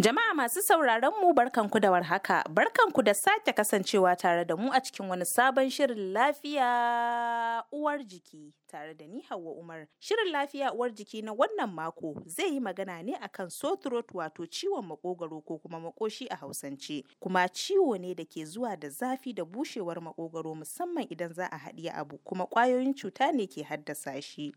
Jama'a masu sauraron mu barkanku da warhaka, barkanku da sake kasancewa tare da mu a cikin wani sabon shirin lafiya uwar jiki tare da ni Hauwa Umar. Shirin lafiya uwar jiki na wannan mako zai yi magana ne akan sore throat wato ciwon makogaro ko kuma makoshi a Hausance. Kuma ciwo ne da ke zuwa da zafi da bushewar makogaro musamman idan za a haɗiye abu kuma ƙwayoyin cuta ne ke haddasa shi.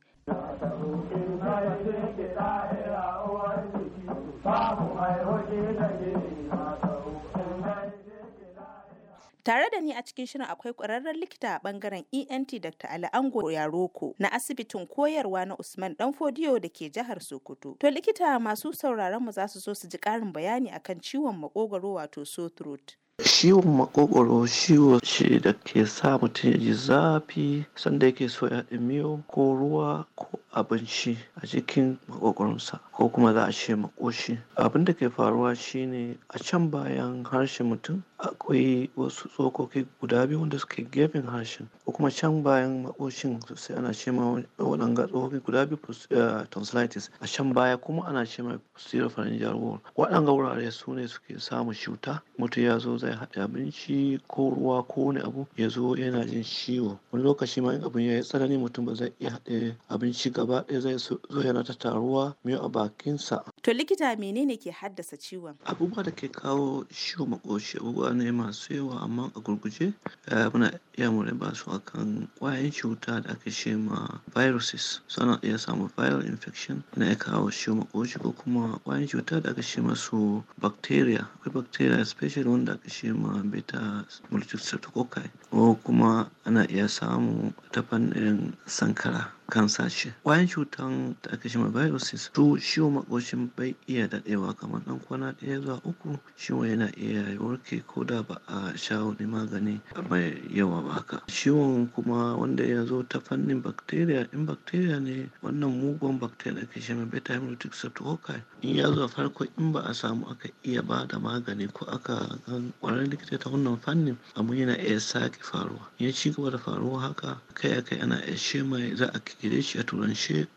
Tare da ni a cikin shirin akwai ƙwararren likita a ɓangaren ENT Dr. Ali Ango Yaroko na asibitin koyarwa na Usman Danfodiyo da ke jihar Sokoto. To likita masu sauraron mu za su so su ji ƙarin bayani akan ciwon makogwaro wato sore throat. ciwon makogwaro ciwo ce da ke sa mutum ya ji zafi sanda yake so ya miyo ko ruwa ko abinci a cikin makogwaronsa ko kuma za a ce makoshi abin da ke faruwa shine a can bayan harshen mutum akwai wasu tsokoki guda biyu wanda suke gefen harshen ko kuma can bayan makoshin sosai ana ce ma waɗanga tsokoki guda biyu tonsillitis. A can baya kuma ana ce ma posterior pharyngeal wall. Waɗanga wurare su ne suke samun cuta. Mutum ya zo zai haɗa abinci ko ruwa ko wani abu ya zo yana jin ciwo. Wani lokaci ma in abin ya yi tsanani mutum ba zai iya haɗe abinci gaba ɗaya zai zo yana ta taruwa miyo a bakinsa. To likita menene ke haddasa ciwon? Abubuwa da ke kawo ciwon makoshi abubuwa ne masu yawa amma a gurguje muna iya mu raba su akan ƙwayan cuta da ake ce ma viruses suna iya samun viral infection na iya kawo ciwon makoshi ko kuma ƙwayan cuta da ake ce masu bacteria akwai bacteria especially wanda ake ce ma beta multistreptococci ko kuma ana iya samu ta fannin sankara kansa ce ƙwayan cutan da ake cewa viruses su ciwon makoshin bai iya daɗewa kamar ɗan kwana ɗaya zuwa uku ciwon yana iya warke ko da ba a sha wani magani mai yawa ba haka. Ciwon kuma wanda ya zo ta fannin bacteria in bacteria ne wannan mugun bacteria ake cewa beta hemolytic streptococci in ya zo farko in ba a samu aka iya ba da magani ko aka gan ƙwararren likita ta wannan fannin abu yana iya sake faruwa. Ya ci gaba da faruwa haka kai akai ana iya mai za a kire shi a turance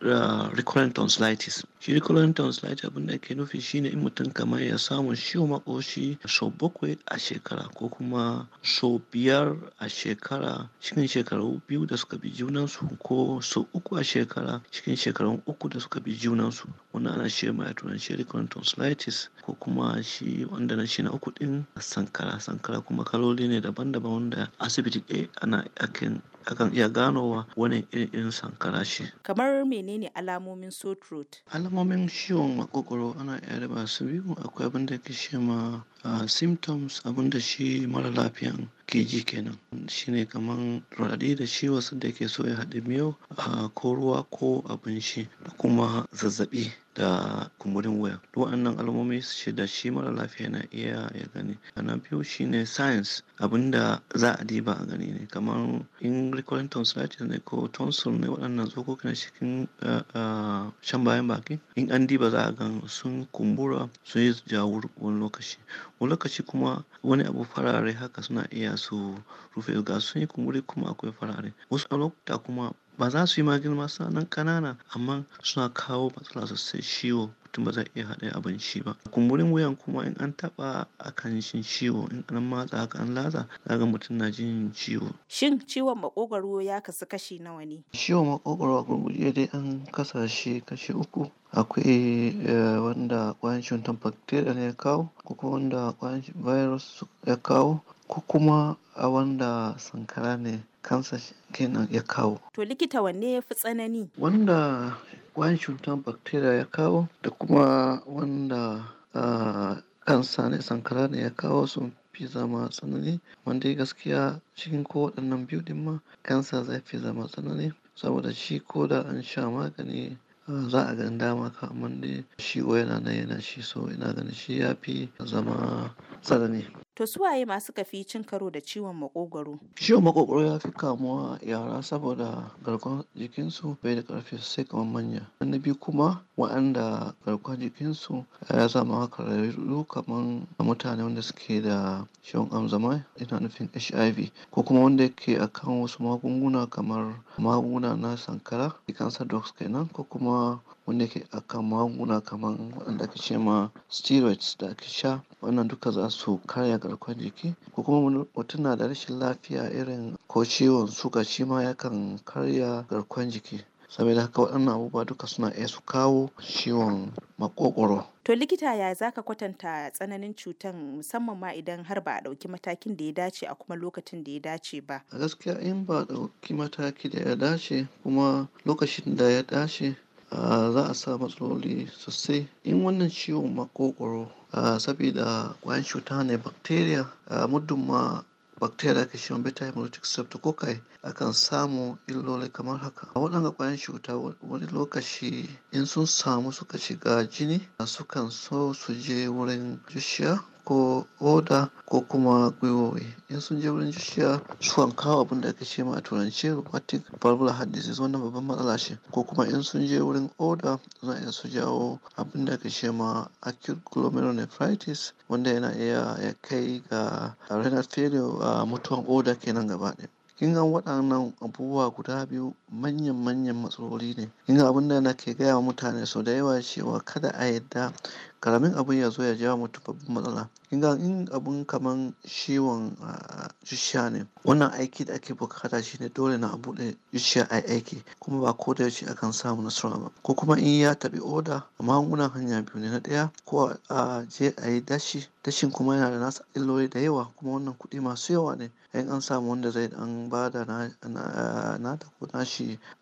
recurrent tonsillitis. Shi recurrent tonsillitis abin da ake nufi shine in mutum kamar ya samu ciwon makoshi sau bakwai a shekara ko kuma sau biyar a shekara cikin shekaru biyu da suka bi junansu ko sau uku a shekara cikin shekarun uku da suka bi junansu. Wannan ana ce mai a turance recurrent tonsillitis ko kuma shi wanda na shi na uku din sankara. Sankara kuma kaloli ne daban-daban wanda asibiti ɗaya ana akan akan iya ganowa wani irin sankara shi. Kamar menene alamomin sore throat? Alamomin ciwon makogwaro ana iya raba su biyu akwai abin da ke ce ma symptoms abin da shi mara lafiyan ke ji kenan shine kamar raɗaɗi da ciwo da ke so ya haɗe miyau ko ruwa ko abinci da kuma zazzaɓi da kumburin wuya waɗannan alamomi ce da shi mara lafiya na iya ya gani. Na biyu shine science abin da za a diba a gani ne. Kamar in recurrent tonsillitis ne ko tonsil ne waɗannan tsokoki na cikin shan bayan baki in an diba za a gan sun kumbura sun yi jawur wani lokaci. Wani lokaci kuma wani abu farare haka suna iya su rufe ga sun yi kumburi kuma akwai farare. Wasu lokuta kuma ba za su yi magani masu nan ƙanana amma suna kawo matsala sosai. Ciwo mutum ba zai iya haɗa abinci ba. Kumburin wuyan kuma in an taɓa akan jin ciwo in an matsa haka an latsa zaga mutum na jin ciwo. Shin ciwon makogwaro ya kasu kashi nawa ne? ciwon makogwaro a gurguje dai an kasa shi kashi uku. Akwai wanda ƙwayan cutar bacteria ne ya kawo ko kuma wanda ƙwayan virus ya kawo ko kuma a wanda sankara ne kansa kenan ya kawo. To likita wanne ya fi tsanani? Wanda ƙwayan cutar bacteria ya kawo da kuma wanda kansa ne sankara ne ya kawo sun fi zama tsanani wanda gaskiya cikin ko waɗannan biyu ɗin ma kansa zai fi zama tsanani saboda shi ko da an sha magani za a gan dama ka amma dai shi yana nan yana shi so ina ganin shi ya fi zama tsanani. To suwaye masu kafi cin karo da ciwon makogwaro? Ciwon makogwaro ya fi kamuwa yara saboda garkuwar jikinsu bai da ƙarfi sai kamar manya. Na biyu kuma waɗanda garkuwar jikinsu ya zama haka rarru kamar mutane wanda suke da ciwon ƙanjamau ina nufin HIV ko kuma wanda yake akan wasu magunguna kamar magunguna na sankara cancer drugs kenan ko kuma wanda yake akan magunguna kamar waɗanda ake ce ma steroids da ake sha wannan duka za su karya garkuwar jiki ko kuma mutum na da rashin lafiya irin ko ciwon suga shi ma yakan karya garkuwar jiki saboda haka waɗannan abubuwa duka suna iya su kawo ciwon makogwaro. To likita ya za ka kwatanta tsananin cutan musamman ma idan har ba a ɗauki matakin da ya dace a kuma lokacin da ya dace ba. A gaskiya in ba a ɗauki mataki da ya dace kuma lokacin da ya dace za a sa matsaloli sosai. In wannan ciwon makogwaro saboda ƙwayan cuta ne bacteria muddin ma bacteria ake cewa beta hemolytic streptococci akan samu illoli kamar haka. Waɗanda ƙwayan cuta wani lokaci in sun samu suka shiga jini sukan so su je wurin zuciya ko oda ko kuma gwiwowi. In sun je wurin zuciya sukan kawo abin da ake ce ma a turance rheumatic valvular heart disease. Wannan babban matsala ce. Ko kuma in sun je wurin oda za iya su jawo abin da ake ce ma acute glomerulonephritis wanda yana iya ya kai ga renal failure a mutuwan oda kenan gaba ɗaya. Kin ga waɗannan abubuwa guda biyu manyan manyan matsaloli ne. Kin ga abin da nake gaya wa mutane sau da yawa cewa kada a yadda ƙaramin abun ya zo ya jawo mutum babban matsala. Kin ga in abun kaman ciwon zuciya ne wannan aiki da ake buƙata shine dole na buɗe zuciya a aiki kuma ba ko da yaushe akan samu nasara ba. Ko kuma in ya taɓi oda magungunan hanya biyu ne na ɗaya ko a je a yi dashi dashin kuma yana da nasa illoli da yawa kuma wannan kuɗi masu yawa ne. In an samu wanda zai dan ba da na da ko nashi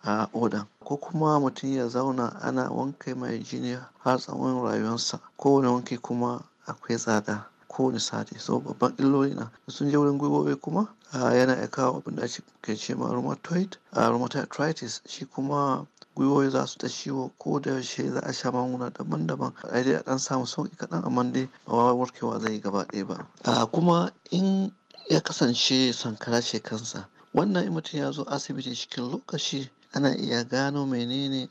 a oda ko kuma mutum ya zauna ana wanke mai jini har tsawon rayuwarsa. Kowane wanke kuma akwai tsada kowane sati. So babban illoli na sun je wurin gwiwowi kuma yana iya kawo abin da ake ce ma rheumatoid rheumatoid arthritis. Shi kuma gwiwoyi za su ta ciwo ko da yaushe za a sha magunguna daban-daban. A dai a dan samu sauƙi kaɗan amma dai ba warkewa zai gaba ɗaya ba. Kuma in ya kasance sankara ce kansa wannan in mutum ya zo asibiti cikin lokaci ana iya gano menene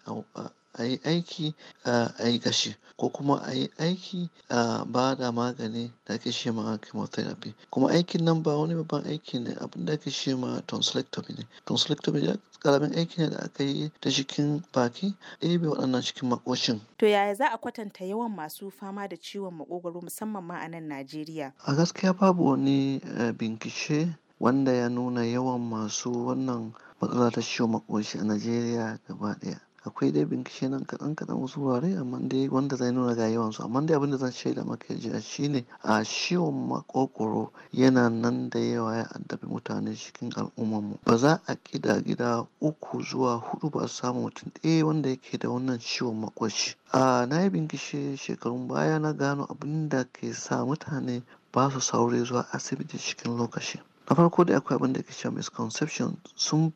a yi aiki a yi gashi ko kuma a yi aiki a ba da magani da ake ce ma chemotherapy kuma aikin nan ba wani babban aiki ne abin da ake ce ma tonsillectomy ne tonsillectomy ya ƙaramin aiki ne da aka yi ta cikin baki ɗebe waɗannan cikin makoshin. To yaya za a kwatanta yawan masu fama da ciwon makogwaro musamman ma a nan Najeriya? A gaskiya babu wani bincike wanda ya nuna yawan masu wannan matsala ta ciwon makoshi a Najeriya gaba ɗaya. akwai dai bincike nan kaɗan kaɗan wasu wurare amma dai wanda zai nuna ga yawansu. Amma dai abin da zan shaida maka jiya shine a ciwon makokoro yana nan da yawa ya addabi mutane cikin al'ummarmu. Ba za a kida gida uku zuwa huɗu ba samu mutum ɗaya wanda yake da wannan ciwon makoshi a na yi bincike shekarun baya na gano abin da ke sa mutane ba su saure zuwa asibiti cikin lokaci. Na farko da akwai abin da ke cewa misconception sun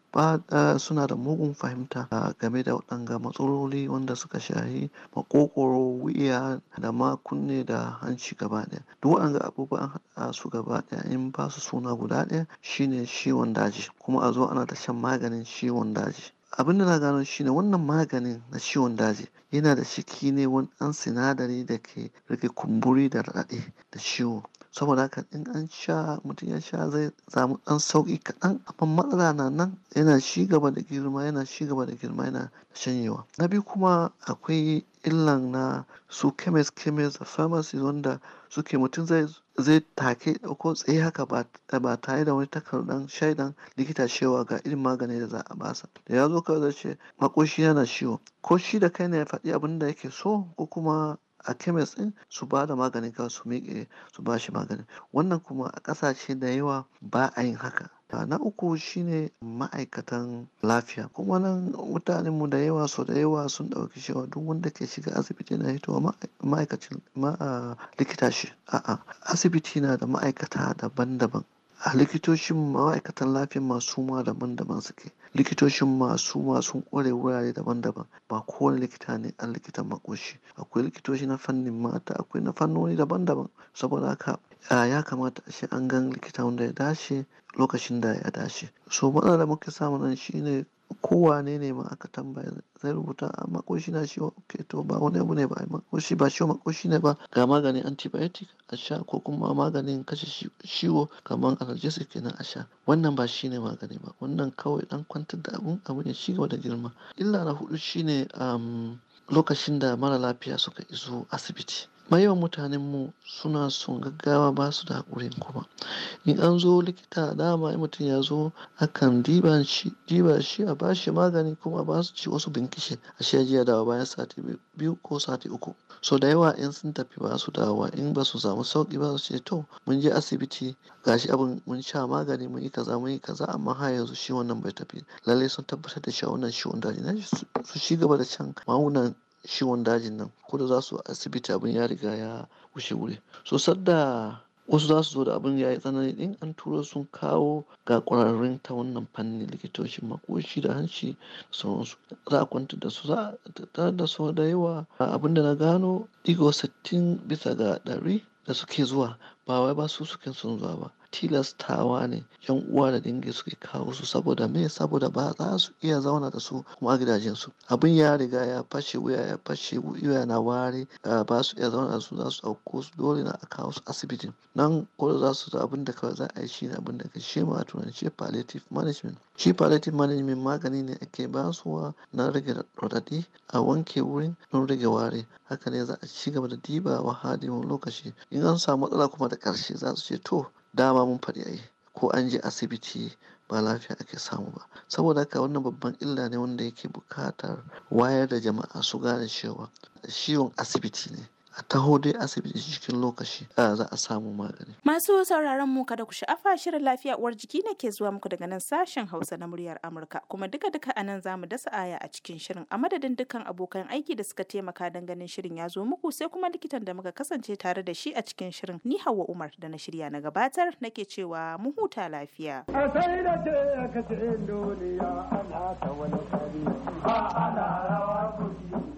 suna da mugun fahimta game da waɗanga matsaloli wanda suka shahi makokoro wuya da ma kunne da hanci gaba ɗaya. Duk waɗanga abubuwan haɗa su gaba ɗaya in ba su suna guda ɗaya shine ciwon daji kuma a zo ana ta shan maganin ciwon daji. Abin da na gano shine wannan maganin na ciwon daji yana da ciki ne wani ɗan sinadari da ke rage kumburi da raɗaɗi da ciwo. Saboda haka in an sha mutum ya sha zai samu ɗan sauƙi kaɗan amma matsala na nan yana ci gaba da girma yana ci gaba da girma yana shanyewa. Na biyu kuma akwai illan na su chemist chemist da pharmacy wanda suke mutum zai zai take ko tsaye haka ba tare da wani takardar shaidan likita cewa ga irin magani da za a basa da ya zo kawai zai ce makoshi yana ciwo. Ko shi da kai ne ya faɗi abin da yake so ko kuma a kemis ɗin su ba da maganin kawai su miƙe su ba shi magani. Wannan kuma a ƙasashe da yawa ba a yin haka. Na uku shine ma'aikatan lafiya. Kuma nan mutanen mu da yawa so da yawa sun ɗauki cewa duk wanda ke shiga asibiti na hitowa ma'aikacin likita shi. A'a asibiti na da ma'aikata daban-daban. A likitocin ma'aikatan lafiya masu ma daban-daban suke. Likitocin masu masu kware wurare daban-daban. Ba kowane likita ne an likitan makoshi akwai likitoci na fannin mata akwai na fannoni daban-daban. Saboda haka ya kamata a shi an gan likita wanda ya dace lokacin da ya dace. So matsala da muke samu nan shine kowane ne ma aka tambaya zai rubuta a makoshi na shi ke to ba wani abu ne ba makoshi ba ciwo makoshi ne ba. Ga maganin antibiotic a sha ko kuma maganin kashe ciwo kamar analgesic kenan a sha. Wannan ba shi ne magani ba. Wannan kawai dan kwantar da abun abu ne ci gaba da girma. Illa na huɗu shine um, lokacin da mara lafiya suka iso asibiti. Yawan mutanen mu suna son gaggawa ba su da haƙurin kuma. In an zo likita dama in mutum ya zo akan diba shi diba shi a ba shi magani kuma ba su ci wasu binkishe. A shi jiya dawa bayan sati biyu ko sati uku. So da yawa in sun tafi ba su dawowa. In ba su samu sauƙi ba su ce to mun je asibiti gashi abin mun sha magani mun yi kaza mun yi kaza amma har yanzu shi wannan bai tafi. Lallai sun tabbatar da cewa wannan daji na su ci gaba da shan magungunan ciwon dajin nan ko da za su asibiti abin ya riga ya wuce wuri. So sadda wasu za su zo da abin ya yi tsanani in an turo sun kawo ga ƙwararrun ta wannan fanni likitocin makoshi da hanci sauransu. Za a kwantar da su za a da su da yawa. Abin da na gano ɗigo sittin bisa ga ɗari da suke zuwa ba wai ba su suke son zuwa ba. Tilastawa ne yan uwa da dangi suke kawo su saboda me? Saboda ba za su iya zauna da su kuma a gidajen su. Abin ya riga ya fashe wuya ya fashe wuya na ware ba su iya zauna da su za su ɗauko su dole na a kawo su asibitin nan ko za su da abin da kawai za a yi shi ne abin da ka shema a turanci palliative management. Shi palliative management magani ne ake basuwa na rage radadi a wanke wurin don rage ware haka ne za a ci gaba da dibawa hadimin lokaci. In an samu matsala kuma da ƙarshe za su ce to dama mun faɗi ai ko an je asibiti ba lafiya ake samu ba. Saboda haka wannan babban illa ne wanda yake buƙatar wayar da jama'a su gane cewa ciwon asibiti ne. A taho dai asibiti cikin lokaci a za a samu magani. Masu sauraron mu kada ku sha'afa shirin lafiya uwar jiki ne ke zuwa muku daga nan sashen Hausa na muryar Amurka kuma duka duka a nan za mu dasa aya a cikin shirin a madadin dukkan abokan aiki da suka taimaka don ganin shirin ya zo muku sai kuma likitan da muka kasance tare da shi a cikin shirin ni Hauwa Umar da na shirya na gabatar nake cewa mu huta lafiya. A sai da ce aka ce duniya ana ta wani kari ba ana rawa kuɗi.